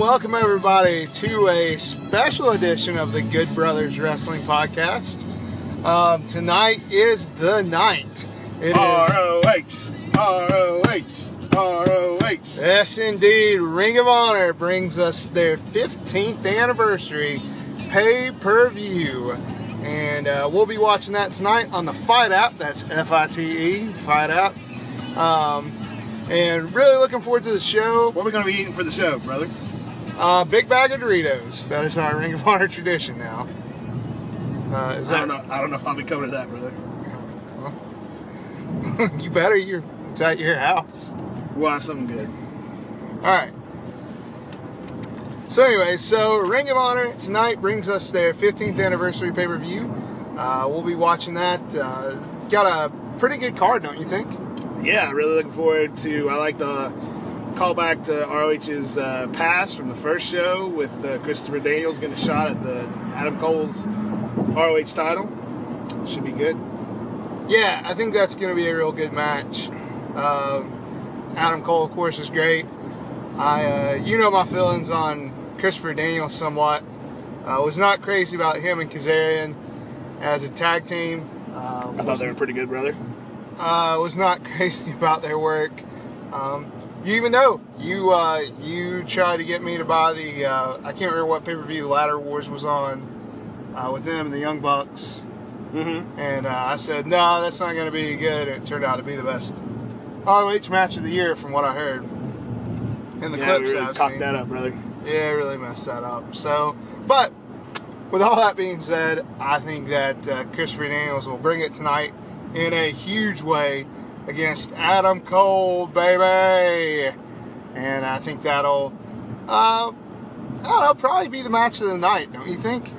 Welcome everybody to a special edition of the Good Brothers Wrestling Podcast. Um, tonight is the night. It is R-O-H, R-O-H, R-O-H. yes, indeed. Ring of Honor brings us their 15th anniversary pay-per-view, and uh, we'll be watching that tonight on the Fight app. That's F-I-T-E, Fight app. Um, and really looking forward to the show. What are we going to be eating for the show, brother? Uh, big bag of Doritos. That is our Ring of Honor tradition now. Uh, is I that don't know. I don't know if I'll be coming to that, brother. you better. You're it's at your house. We'll have something good. All right. So anyway, so Ring of Honor tonight brings us their 15th anniversary pay per view. Uh, we'll be watching that. Uh, got a pretty good card, don't you think? Yeah, really looking forward to. I like the callback to ROH's uh, past from the first show with uh, Christopher Daniels getting a shot at the Adam Cole's ROH title. Should be good. Yeah, I think that's going to be a real good match. Um, Adam Cole, of course, is great. I, uh, you know, my feelings on Christopher Daniels somewhat. I was not crazy about him and Kazarian as a tag team. Uh, I thought they were pretty good, brother. uh, was not crazy about their work. Um, you even know you uh, you tried to get me to buy the uh, I can't remember what pay per view Ladder Wars was on uh, with them and the Young Bucks, Mm-hmm. and uh, I said no, that's not going to be good. And it turned out to be the best ROH match of the year from what I heard in the Yeah, clips really I've cocked seen. that up, brother. Yeah, really messed that up. So, but with all that being said, I think that uh, Christopher Daniels will bring it tonight in a huge way against Adam Cole, baby. And I think that'll, uh, I don't know, probably be the match of the night, don't you think?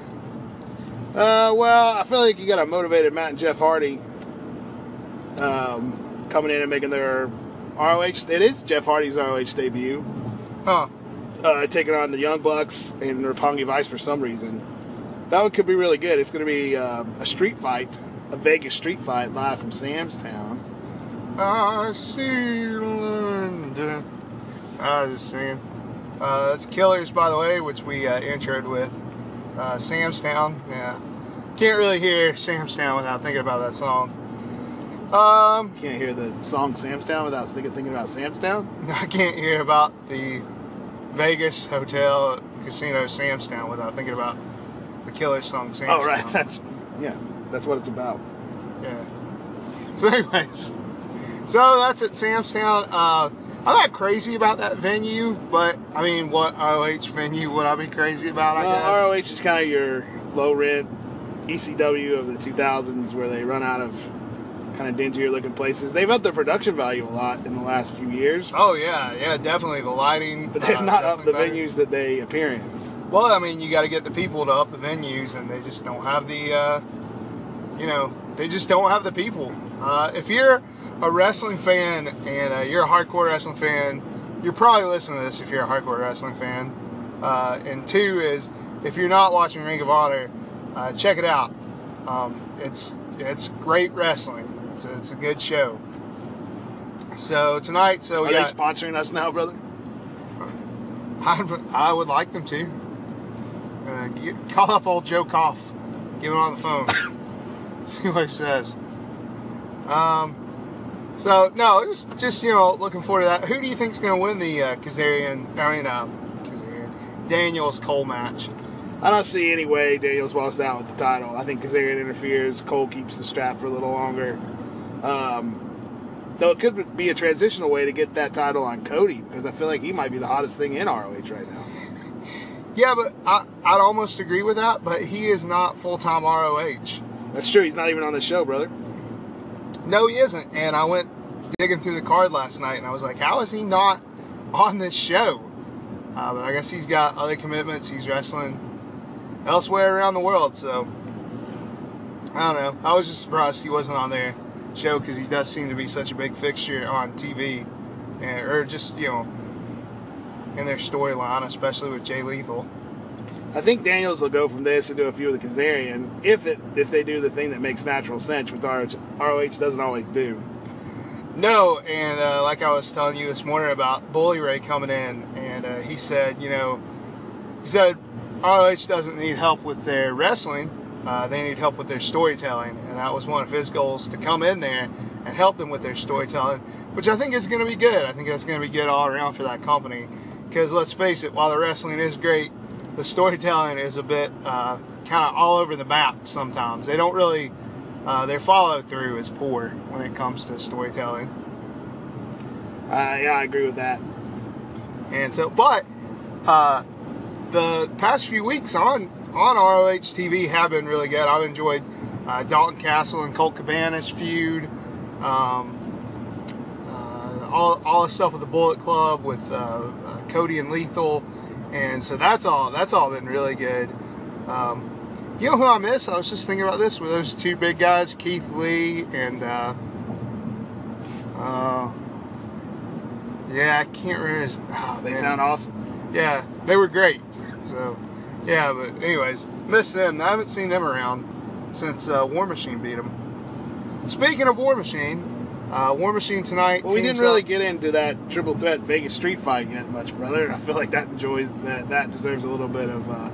Uh, well, I feel like you got a motivated Matt and Jeff Hardy um, coming in and making their ROH. It is Jeff Hardy's ROH debut, Huh? uh, taking on the Young Bucks and Roppongi Vice for some reason. That one could be really good. It's going to be uh, a street fight, a Vegas street fight live from Sam's Town. I see London. I was just saying. Uh, that's Killers, by the way, which we uh, introed with. Uh, Sam's Town. Yeah. Can't really hear Sam's Town without thinking about that song. Um, Can't hear the song Sam's Town without thinking, about Sam's Town. I can't hear about the Vegas Hotel Casino Sam's Town without thinking about the Killers song Sam's Oh, right. Town. That's yeah. That's what it's about. Yeah. So, anyways, so that's at Sam's Town. Uh, I'm not crazy about that venue, but I mean, what ROH venue would I be crazy about? I guess. ROH is kind of your low rent ECW of the 2000s where they run out of kind of dingier looking places. They've upped their production value a lot in the last few years, Oh yeah, yeah, definitely the lighting. but they've uh, not upped the better. venues that they appear in. Well, I mean, you got to get the people to up the venues, and they just don't have the, uh, you know, they just don't have the people. Uh, if you're a wrestling fan and uh, you're a hardcore wrestling fan, you're probably listening to this if you're a hardcore wrestling fan. Uh, and two is if you're not watching Ring of Honor, uh, check it out. Um, it's it's great wrestling. It's a, it's a good show. So tonight, so Are we they sponsoring us now, brother? I, would- I would like them to. Uh, get, call up old Joe Koff. Get him on the phone. See what he says. Um, so no, just just you know, looking forward to that. Who do you think's going to win the uh, Kazarian? I mean, uh, Kazarian Daniels Cole match. I don't see any way Daniels walks out with the title. I think Kazarian interferes. Cole keeps the strap for a little longer. Um, though it could be a transitional way to get that title on Cody because I feel like he might be the hottest thing in ROH right now. Yeah, but I I'd almost agree with that. But he is not full time ROH. That's true. He's not even on the show, brother. No, he isn't. And I went digging through the card last night, and I was like, how is he not on this show? Uh, but I guess he's got other commitments. He's wrestling elsewhere around the world. So I don't know. I was just surprised he wasn't on their show because he does seem to be such a big fixture on TV, and, or just you know in their storyline, especially with Jay Lethal. I think Daniels will go from this into a few of the Kazarian if it if they do the thing that makes natural sense, which ROH, ROH doesn't always do. No, and uh, like I was telling you this morning about Bully Ray coming in, and uh, he said, you know, he said ROH doesn't need help with their wrestling, uh, they need help with their storytelling, and that was one of his goals to come in there and help them with their storytelling, which I think is going to be good. I think that's going to be good all around for that company, because let's face it, while the wrestling is great, the storytelling is a bit uh, kind of all over the map sometimes. They don't really uh, their follow through is poor when it comes to storytelling. Uh, yeah, I agree with that. And so, but uh, the past few weeks on on ROH TV have been really good. I've enjoyed uh, Dalton Castle and Colt Cabana's feud. Um, uh, all, all the stuff with the Bullet Club with uh, uh, Cody and Lethal, and so that's all that's all been really good. Um, you know who I miss? I was just thinking about this. Were those two big guys, Keith Lee and uh, uh, yeah, I can't remember. His, oh, They man. sound awesome. Yeah, they were great. So, yeah, but anyways, miss them. I haven't seen them around since uh, War Machine beat them. Speaking of War Machine, uh, War Machine tonight. Well, we didn't really up- get into that triple threat Vegas street fight yet much, brother. I feel like that enjoys that that deserves a little bit of uh,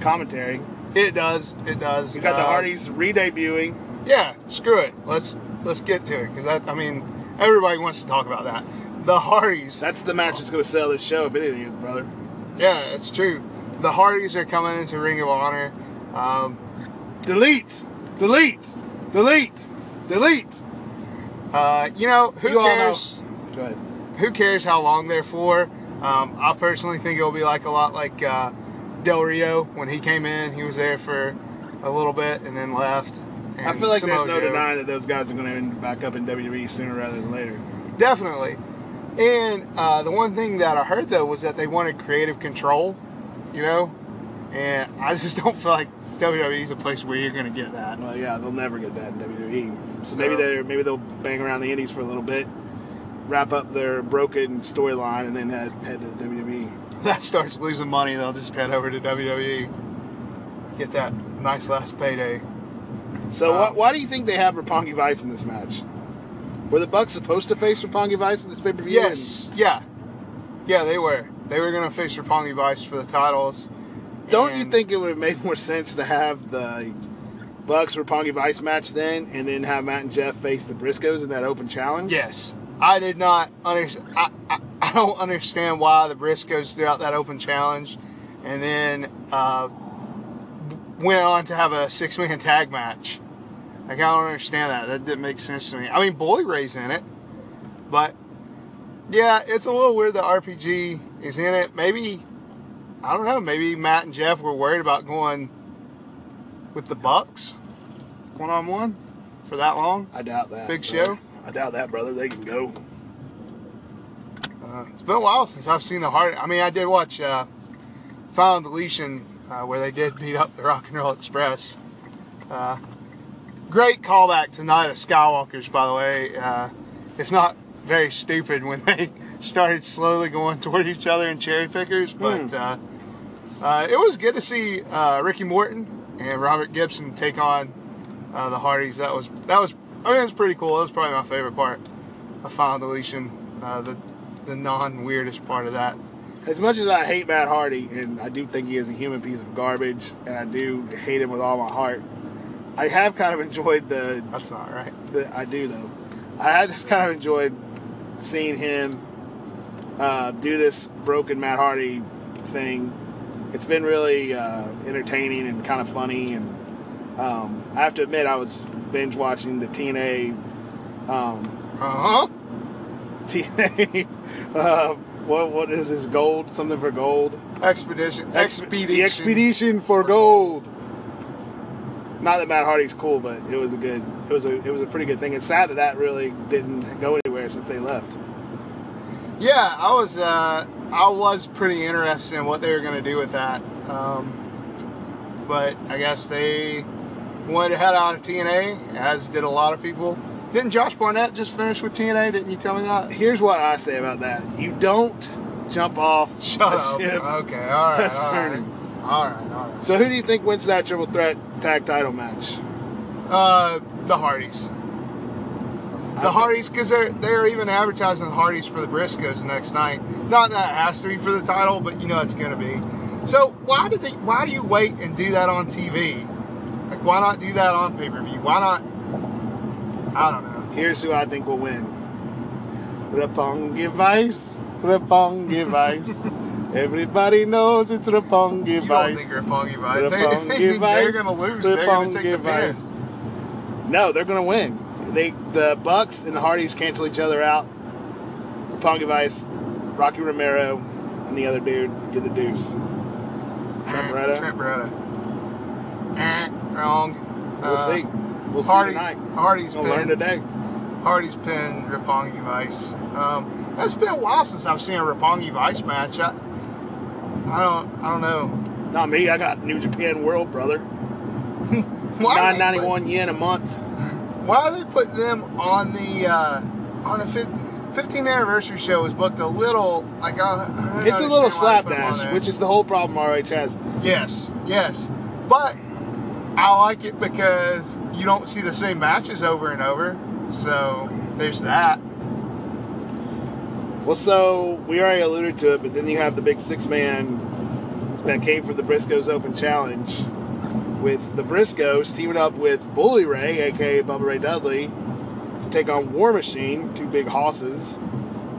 commentary. It does. It does. We got the Uh, Hardys re-debuting. Yeah, screw it. Let's let's get to it because that. I mean, everybody wants to talk about that. The Hardys. That's the match that's going to sell this show, if anything is, brother. Yeah, it's true. The Hardys are coming into Ring of Honor. Um, Delete, delete, delete, delete. Uh, you know who You all know- cares? Go ahead. who cares how long they're for? Um, I personally think it'll be like a lot like uh, Del Rio when he came in. He was there for a little bit and then left. I feel like Samoa there's no Joe. denying that those guys are going to end back up in WWE sooner rather than later. Definitely. And uh, the one thing that I heard though was that they wanted creative control, you know, and I just don't feel like WWE is a place where you're going to get that. Well, yeah, they'll never get that in WWE. So, So- maybe they maybe they'll bang around the Indies for a little bit, wrap up their broken storyline, and then head head to. WWE. That starts losing money, they'll just head over to WWE, get that nice last payday. So Um, why, why do you think they have Roppongi Vice in this match? Were the Bucks supposed to face Roppongi Vice in this pay per view? Yes, yeah, yeah, they were. They were going to face Roppongi Vice for the titles. Don't you think it would have made more sense to have the Bucks Roppongi Vice match then, and then have Matt and Jeff face the Briscoes in that open challenge? Yes, I did not understand. I, I, I don't understand why the Briscoes threw out that open challenge, and then uh, went on to have a six-man tag match. Like I don't understand that. That didn't make sense to me. I mean, Boy Ray's in it, but yeah, it's a little weird that RPG is in it. Maybe I don't know. Maybe Matt and Jeff were worried about going with the Bucks one on one for that long. I doubt that. Big brother. show? I doubt that, brother. They can go. Uh, it's been a while since I've seen the hard. I mean, I did watch uh, Final Deletion uh, where they did beat up the Rock and Roll Express. Uh, great callback to Night of Skywalkers, by the way. Uh, if not very stupid when they started slowly going toward each other in cherry pickers, but Hmm. Uh, it was good to see uh, Ricky Morton and Robert Gibson take on uh, the Hardys. That was that was I mean it was pretty cool. That was probably my favorite part of Final Deletion. Uh, the the non weirdest part of that. As much as I hate Matt Hardy, and I do think he is a human piece of garbage, and I do hate him with all my heart, I have kind of enjoyed the. That's not right. the I do though. I have kind of enjoyed seeing him uh, do this broken Matt Hardy thing. It's been really uh, entertaining and kind of funny, and um, I have to admit I was binge watching the TNA. Um, Uh huh. TNA. Uh, what what is this? Gold? Something for gold? Expedition. Expedition. The expedition for gold. Not that Matt Hardy's cool, but it was a good. It was a it was a pretty good thing. It's sad that that really didn't go anywhere since they left. Yeah, I was. Uh, I was pretty interested in what they were going to do with that. Um, but I guess they wanted to head out of TNA, as did a lot of people. Didn't Josh Barnett just finish with TNA? Didn't you tell me that? Here's what I say about that: you don't jump off Shut up. ship. Okay. All right. That's all right. burning. All right. All right. So who do you think wins that triple threat tag title match? Uh, the Hardys. The Hardys, because they're they're even advertising the Hardys for the Briscoes next night. Not that it has to be for the title, but you know it's going to be. So why do they? Why do you wait and do that on TV? Like why not do that on pay per view? Why not? I don't know. Here's who I think will win. Roppongi Vice. Roppongi Vice. Everybody knows it's Roppongi You don't think Roppongi Vice? They, Roppongi they think they're going to lose. They're going to take the pin. No, they're going to win. They the Bucks and the Hardys cancel each other out. Roppongi Vice, Rocky Romero, and the other dude get the deuce. Trent Eh, Beretta. Trent Beretta. Eh, wrong. We'll Uh, see. We'll see Hardy's, tonight. Hardy's We'll learn pin. today. Hardy's pin Roppongi Vice. Um, it's been a while since I've seen a Roppongi Vice match. I, I don't. I don't know. Not me. I got New Japan World, brother. Why Nine ninety one yen a month. Why are they putting them on the uh, on the fif- 15th anniversary show? Was booked a little like I, I It's a little understand why they put 'em on slapdash, which is the whole problem RH has. Yes, yes. But I like it because you don't see the same matches over and over. So there's that. Well, so we already alluded to it, but then you have the big six man that came for the Briscoes Open Challenge with the Briscoes teaming up with Bully Ray, aka Bubba Ray Dudley, to take on War Machine, two big hosses,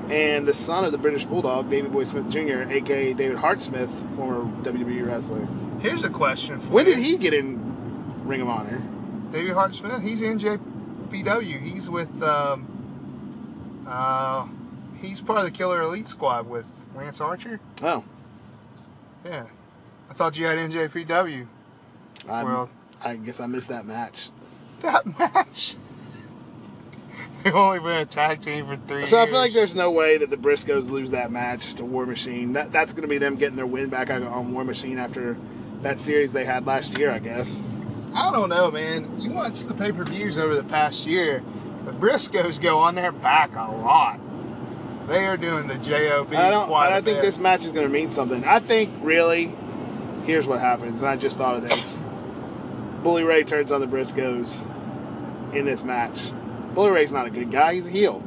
and the son of the British Bulldog, Davey Boy Smith Jr., aka David Hart Smith, former WWE wrestler. Here's a question for When you. did he get in Ring of Honor? David Hart Smith? He's in JPW. He's with um uh he's part of the Killer Elite Squad with Lance Archer. Oh, Yeah. I thought you had NJPW. I'm- Well- I guess I missed that match. That match. They've only been a tag team for three So I feel like there's no way that the Briscoes lose that match to War Machine. That that's going to be them getting their win back on War Machine after that series they had last year, I guess. I don't know, man. You watch the pay per views over the past year. The Briscoes go on their back a lot. They are doing the job. I don't. I a think this match is going to mean something. I think really, here's what happens, and I just thought of this. Bully Ray turns on the Briscoes in this match. Bully Ray's not a good guy. He's a heel.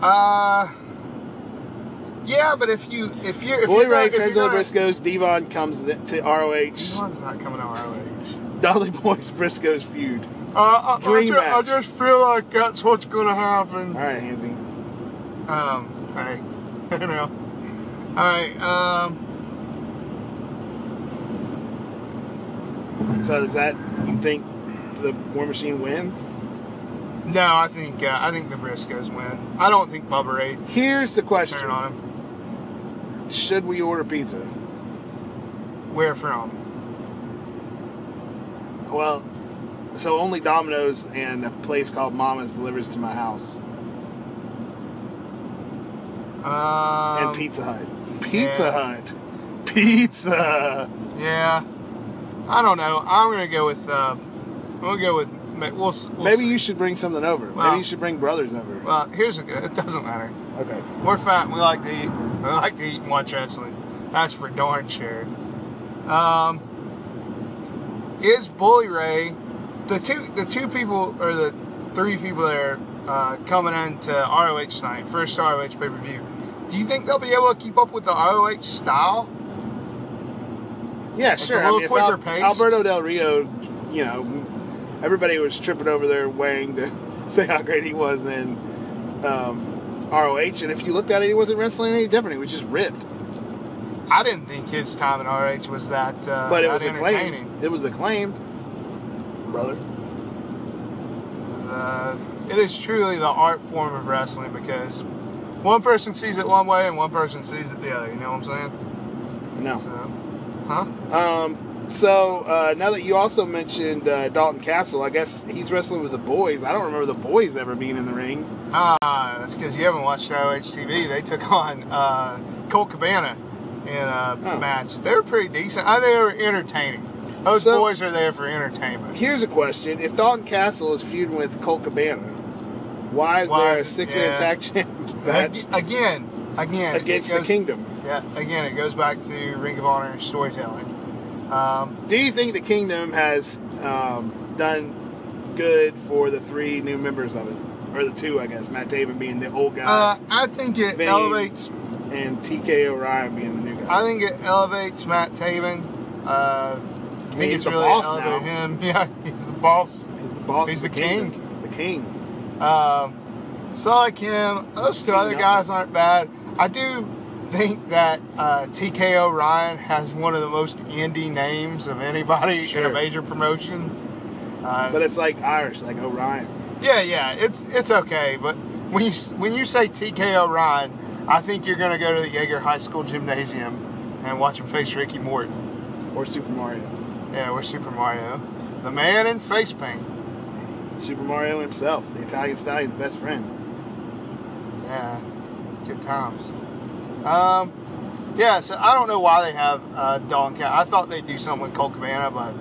Uh, yeah, but if you if you're if Bully you're Ray gonna, turns on the Briscoes. Devon comes to ROH. Devon's not coming to ROH. Dudley Boys Briscoes feud. Uh, I, I, Dream ju- I just feel like that's what's gonna happen. All right, Hansy. Um, hey, you know. All right. Um, So does that you think the War Machine wins? no, I think uh, I think the Briscoes win. I don't think Bubba Ray Here's the question: turn on him. Should we order pizza? Where from? Well, so only Domino's and a place called Mama's delivers to my house, Um, and Pizza Hut. Pizza yeah. Hut. Pizza. Yeah. I don't know. I'm gonna go with. Uh, we'll go with. We'll, we'll Maybe see. you should bring something over. Well- Maybe you should bring brothers over. Well, here's a good. It doesn't matter. Okay. We're fat. We like to eat. We like to eat and watch wrestling. That's for darn sure. Um, is Bully Ray the two the two people or the three people that are uh, coming into ROH tonight, first ROH pay per view? Do you think they'll be able to keep up with the ROH style? Yeah, It's sure. a little I mean, quicker Al- paced. Alberto Del Rio, you know, everybody was tripping over their wang to say how great he was in um, ROH, and if you looked at it, he wasn't wrestling any different. He was just ripped. I didn't think his time in ROH was that. Uh, But it was entertaining. acclaimed. It was acclaimed, brother. It is, uh, it is truly the art form of wrestling because one person sees it one way and one person sees it the other. You know what I'm saying? No. So, huh? Um, so uh, now that you also mentioned uh, Dalton Castle, I guess he's wrestling with the boys. I don't remember the boys ever being in the ring. Ah, that's because you haven't watched ROH TV. They took on uh, Colt Cabana in a Oh. match. They were pretty decent. I they were entertaining. Those So- boys are there for entertainment. Here's a question: If Dalton Castle is feuding with Colt Cabana, why is Why there a six-man yeah. tag champions match Again, again, against goes- the Kingdom? Yeah, again, it goes back to Ring of Honor storytelling. Um, Do you think the Kingdom has um, done good for the three new members of it? or the two, I guess. Matt Taven being the old guy, Uh, I think it Vinny. elevates. and TK O'Ryan being the new guy. I think it elevates Matt Taven. Uh, I think he's it's the really boss elevated now. him. Yeah, he's the boss. he's the boss. he's of the kingdom. king. The king. Um, so like him. Those two other guys aren't bad. I do think that uh, TK O'Ryan has one of the most indie names of anybody in a major promotion. Uh, But it's like Irish, like Orion. yeah, yeah, it's it's okay. But when you when you say TKO Ryan, I think you're gonna go to the Jaeger High School gymnasium and watch him face Ricky Morton. Or Super Mario. Yeah, we're Super Mario, the man in face paint. Super Mario himself, the Italian Stallion's best friend. Yeah, good times. Um, yeah, so I don't know why they have uh, Dalton Cat. I thought they'd do something with Colt Cabana, but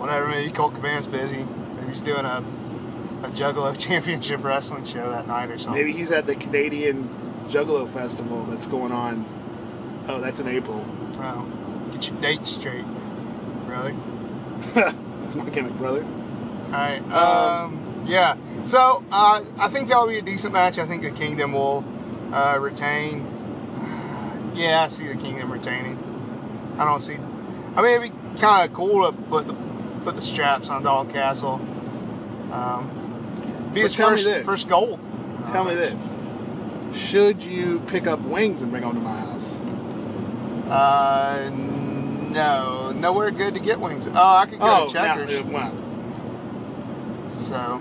whatever. Maybe Colt Cabana's busy. Maybe he's doing a a Juggalo Championship Wrestling show that night or something. Maybe he's at the Canadian Juggalo Festival that's going on. Oh, that's in April. Wow. get your dates straight, brother. that's my gimmick, brother. All right. Um, yeah. So uh, I think that'll be a decent match. I think the Kingdom will uh, retain. Yeah, I see the Kingdom retaining. I don't see. I mean, it'd be kind of cool to put the put the straps on Dalton Castle. Um, be his tell me first this. first gold. Tell me this. Should you pick up wings and bring them to my house? Uh, no, nowhere good to get wings. Oh, I could go Oh, to Checkers. uh, So,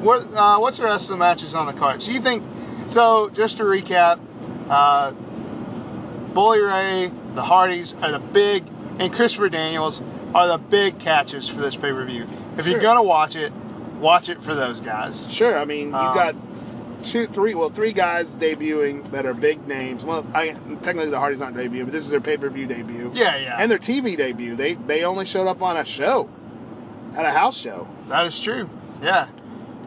what, uh, what's the rest of the matches on the card? So you think? So just to recap, uh, Bully Ray, the Hardys are the big, and Christopher Daniels are the big catches for this pay per view. If you're gonna watch it, watch it for those guys. sure. I mean, you've Um, got two, three, well, three guys debuting that are big names. Well, I, technically the Hardys aren't debuting, but this is their pay per view debut. Yeah, yeah, And their TV debut. They they only showed up on a show, at a house show. that is true. Yeah,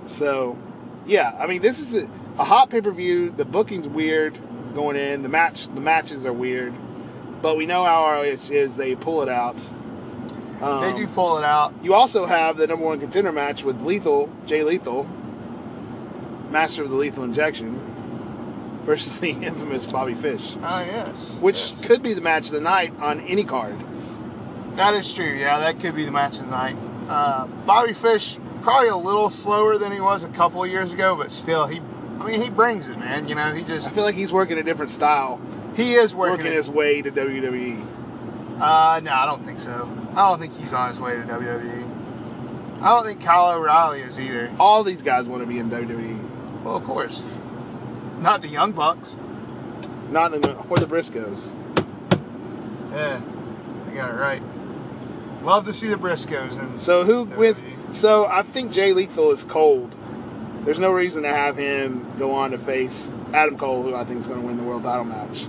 So, yeah, I mean, this is a, a hot pay per view. The booking's weird going in. The match, the matches are weird, but we know how ROH is. They pull it out. Um, they do pull it out. You also have the number one contender match with Lethal, Jay Lethal, master of the lethal injection, versus the infamous Bobby Fish, Ah, yes. which yes. could be the match of the night on any card. That is true. Yeah, that could be the match of the night. Uh, Bobby Fish probably a little slower than he was a couple of years ago, but still, he. I mean, he brings it, man. You know, he just. I feel like he's working a different style, he is working. working his way to. WWE. Uh, no, I don't think so. I don't think he's on his way to WWE. I don't think Kyle O'Reilly is either. All these guys want to be in WWE. Well, of course, not the Young Bucks. Not in the or the Briscoes. Yeah, they got it right. Love to see the Briscoes and So who wins? So I think Jay Lethal is cold. There's no reason to have him go on to face Adam Cole, who I think is going to win the world title match.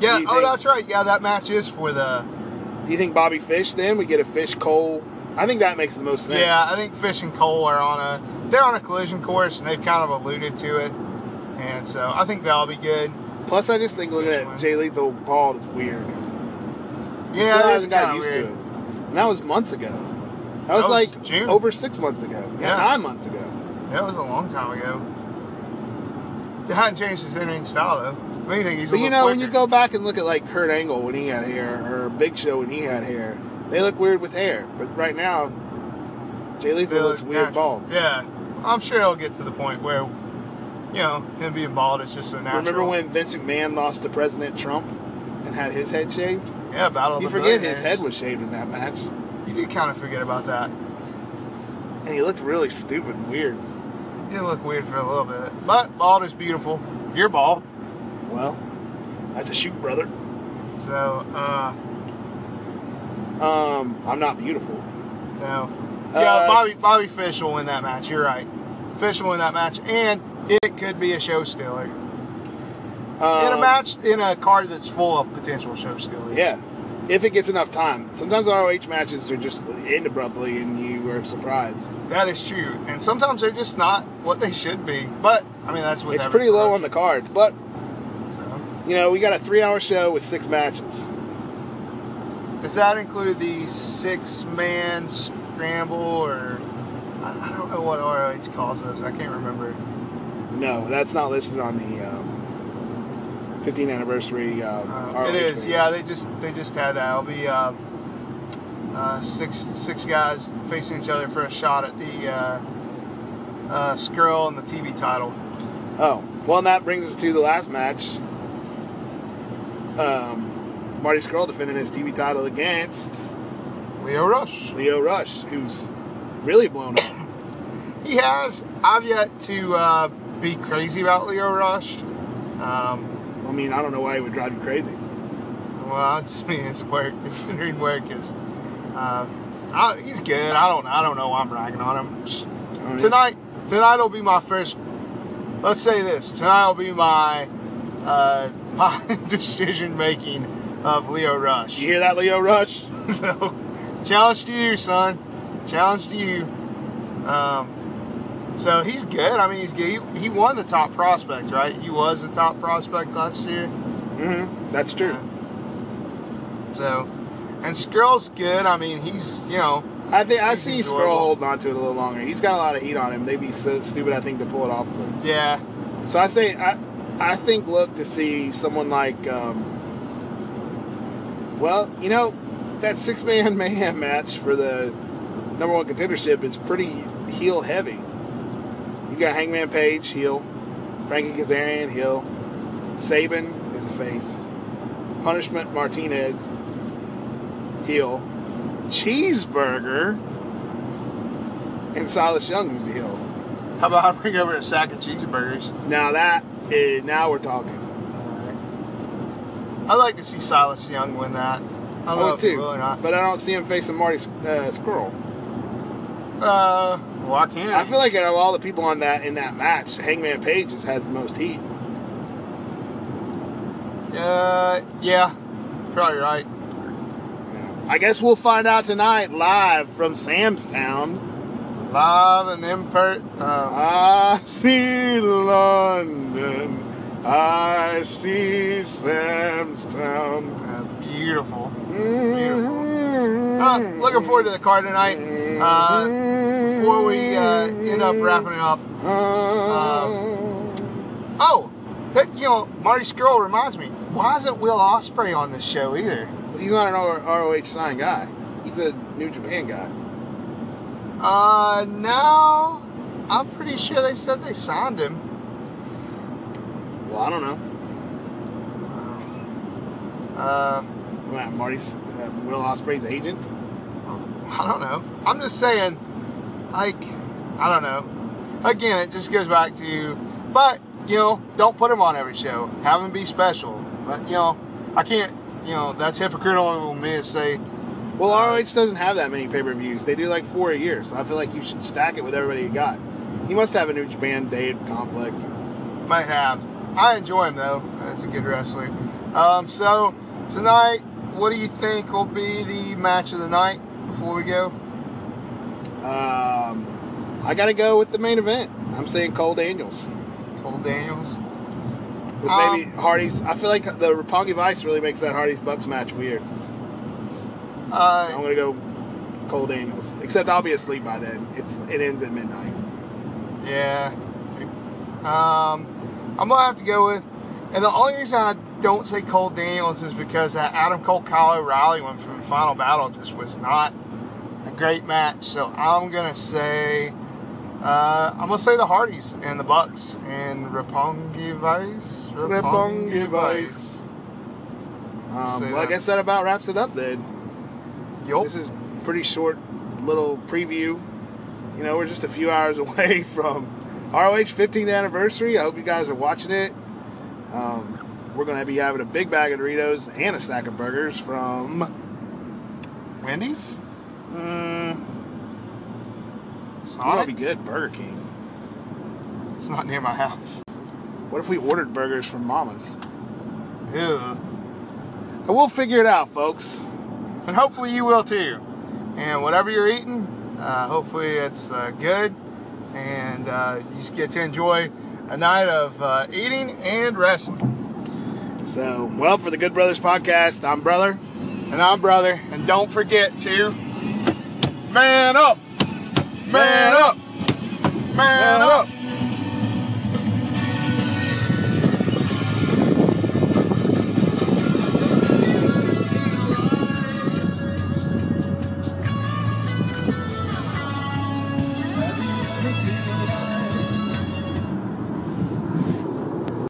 yeah. Oh, think- that's right. Yeah, that match is for the. Do you think Bobby Fish then we get a Fish Cole? I think that makes the most sense. Yeah, I think Fish and Cole are on a they're on a collision course and they've kind of alluded to it, and so I think that'll be good. Plus, I just think looking at. Jay Lethal bald is weird. Yeah, still hasn't of used weird. to it. And that was months ago. That was, That was like June. over six months ago. Yeah. nine months ago. That was a long time ago. They hadn't changed his in-ring style though. If anything, he's a But you know, when you go back and look at like Kurt Angle when he had hair, or Big Show when he had hair, they look weird with hair. But right now, Jay Lethal They looks look weird natural. bald. Yeah, I'm sure it'll get to the point where, you know, him being bald is just a natural. Remember when Vince McMahon lost to President Trump and had his head shaved? Yeah, Battle of You forget his head was shaved in that match, You do kind of forget about that. and he looked really stupid and weird. Did look weird for a little bit, but bald is beautiful. You're bald, Well, that's a shoot, brother. so uh, Um, I'm not beautiful. no. Yeah, Uh, Bobby Bobby Fish will win that match. You're right. Fish will win that match, and it could be a show stealer in a Um, match in a card that's full of potential show stealers. Yeah, if it gets enough time. Sometimes ROH matches are just end abruptly, and you are surprised. that is true. And sometimes they're just not what they should be. But I mean, that's what It's pretty low on the card, but So, you know we got a three-hour show with six matches. does that include the six-man scramble, or I, I don't know what ROH calls those. I can't remember. No, that's not listed on the um, 15th anniversary. Uh, Uh, it ROH Yeah, they just they just had that. It'll be uh, uh, six six guys facing each other for a shot at the uh, uh, Scurll and the TV title. Oh, well, and that brings us to the last match. Um, Marty Scurll defending his TV title against Lio Rush. Lio Rush, who's really blown up. He has. I've yet to uh, be crazy about Lio Rush. Um, I mean, I don't know why he would drive you crazy. well, I just mean his work. His in work is. Uh, I, he's good. I don't. I don't know. why I'm ragging on him. Mean, Tonight. Tonight will be my first. Let's say this. Tonight will be my uh, my decision making of Lio Rush. You hear that, Lio Rush? So, challenge to you, son. Challenge to you. Um, so he's good. I mean, he's good. He, he won the top prospect, right? He was the top prospect last year. Mm-hmm. That's true. So, and Scurll's good. I mean, he's you know I think I see. Scurll holding on to it a little longer. He's got a lot of heat on him. They'd be so stupid, I think, to pull it off of him. yeah So I say I, I think look to see someone like, um, well, you know, that six man mayhem match for the number one contendership is pretty heel heavy. Got Hangman Page heel, Frankie Kazarian heel, Sabin is a face, Punishment Martinez heel, Cheeseburger, and Silas Young who's the heel. How about I bring over a sack of cheeseburgers? Now that is now we're talking. I'd like to see Silas Young win that. I don't I know if he too, will or not. but I don't see him facing Marty uh, Scurll. Uh, why can't I feel like out of all the people on that in that match, Hangman Page just has the most heat. Uh, yeah, probably right. I guess we'll find out tonight live from Sam's Town. Live and impert. Uh, I see London. I see Sam's Town. uh, beautiful. Beautiful. Uh, looking forward to the car tonight. Uh, before we uh, end up wrapping it up, oh, that you know, Marty Scurll reminds me. Why isn't Will Ospreay on this show either? He's not an ROH signed guy. He's a New Japan guy. Uh, no. I'm pretty sure they said they signed him. Well, I don't know. Uh, What, Marty's uh, Will Ospreay's agent. I don't know. I'm just saying, like, I don't know. Again, it just goes back to, you. but you know, don't put them on every show. Have them be special. But you know, I can't. You know, that's hypocritical of me to say. Well, ROH doesn't have that many pay per views. They do like four a year, so I feel like you should stack it with everybody you got. He must have a New Japan Day conflict. Might have. I enjoy him though. That's a good wrestler. Um, so tonight, what do you think will be the match of the night? Before we go, Um, I got to go with the main event. I'm saying Cole Daniels. Cole Daniels. With Um, maybe Hardy's. I feel like the Roppongi Vice really makes that Hardy's Bucks match weird. So I'm Uh, gonna go Cole Daniels. Except I'll be asleep by then. It's it ends at midnight. Yeah. Um, I'm gonna have to go with, and the only reason I don't say Cole Daniels is because that Adam Cole Kyle O'Reilly one from Final Battle just was not great match. So I'm gonna say, uh, I'm gonna say the Hardys and the Bucks and Roppongi Vice. Roppongi Vice. Um, well, I guess that about wraps it up then. Yup. This is pretty short little preview. You know, we're just a few hours away from ROH 15th anniversary. I hope you guys are watching it. Um, we're going to be having a big bag of Doritos and a stack of burgers from. Wendy's. Mm, It's that'll not. be good. Burger King. It's not near my house. What if we ordered burgers from Mama's? Ew. And we'll figure it out, folks. and hopefully you will too. And whatever you're eating, uh, hopefully it's uh, good, and uh, you just get to enjoy a night of uh, eating and wrestling. So, well, for the Good Brothers podcast, I'm Brother. And I'm brother, and don't forget to man up. Man up! Man up!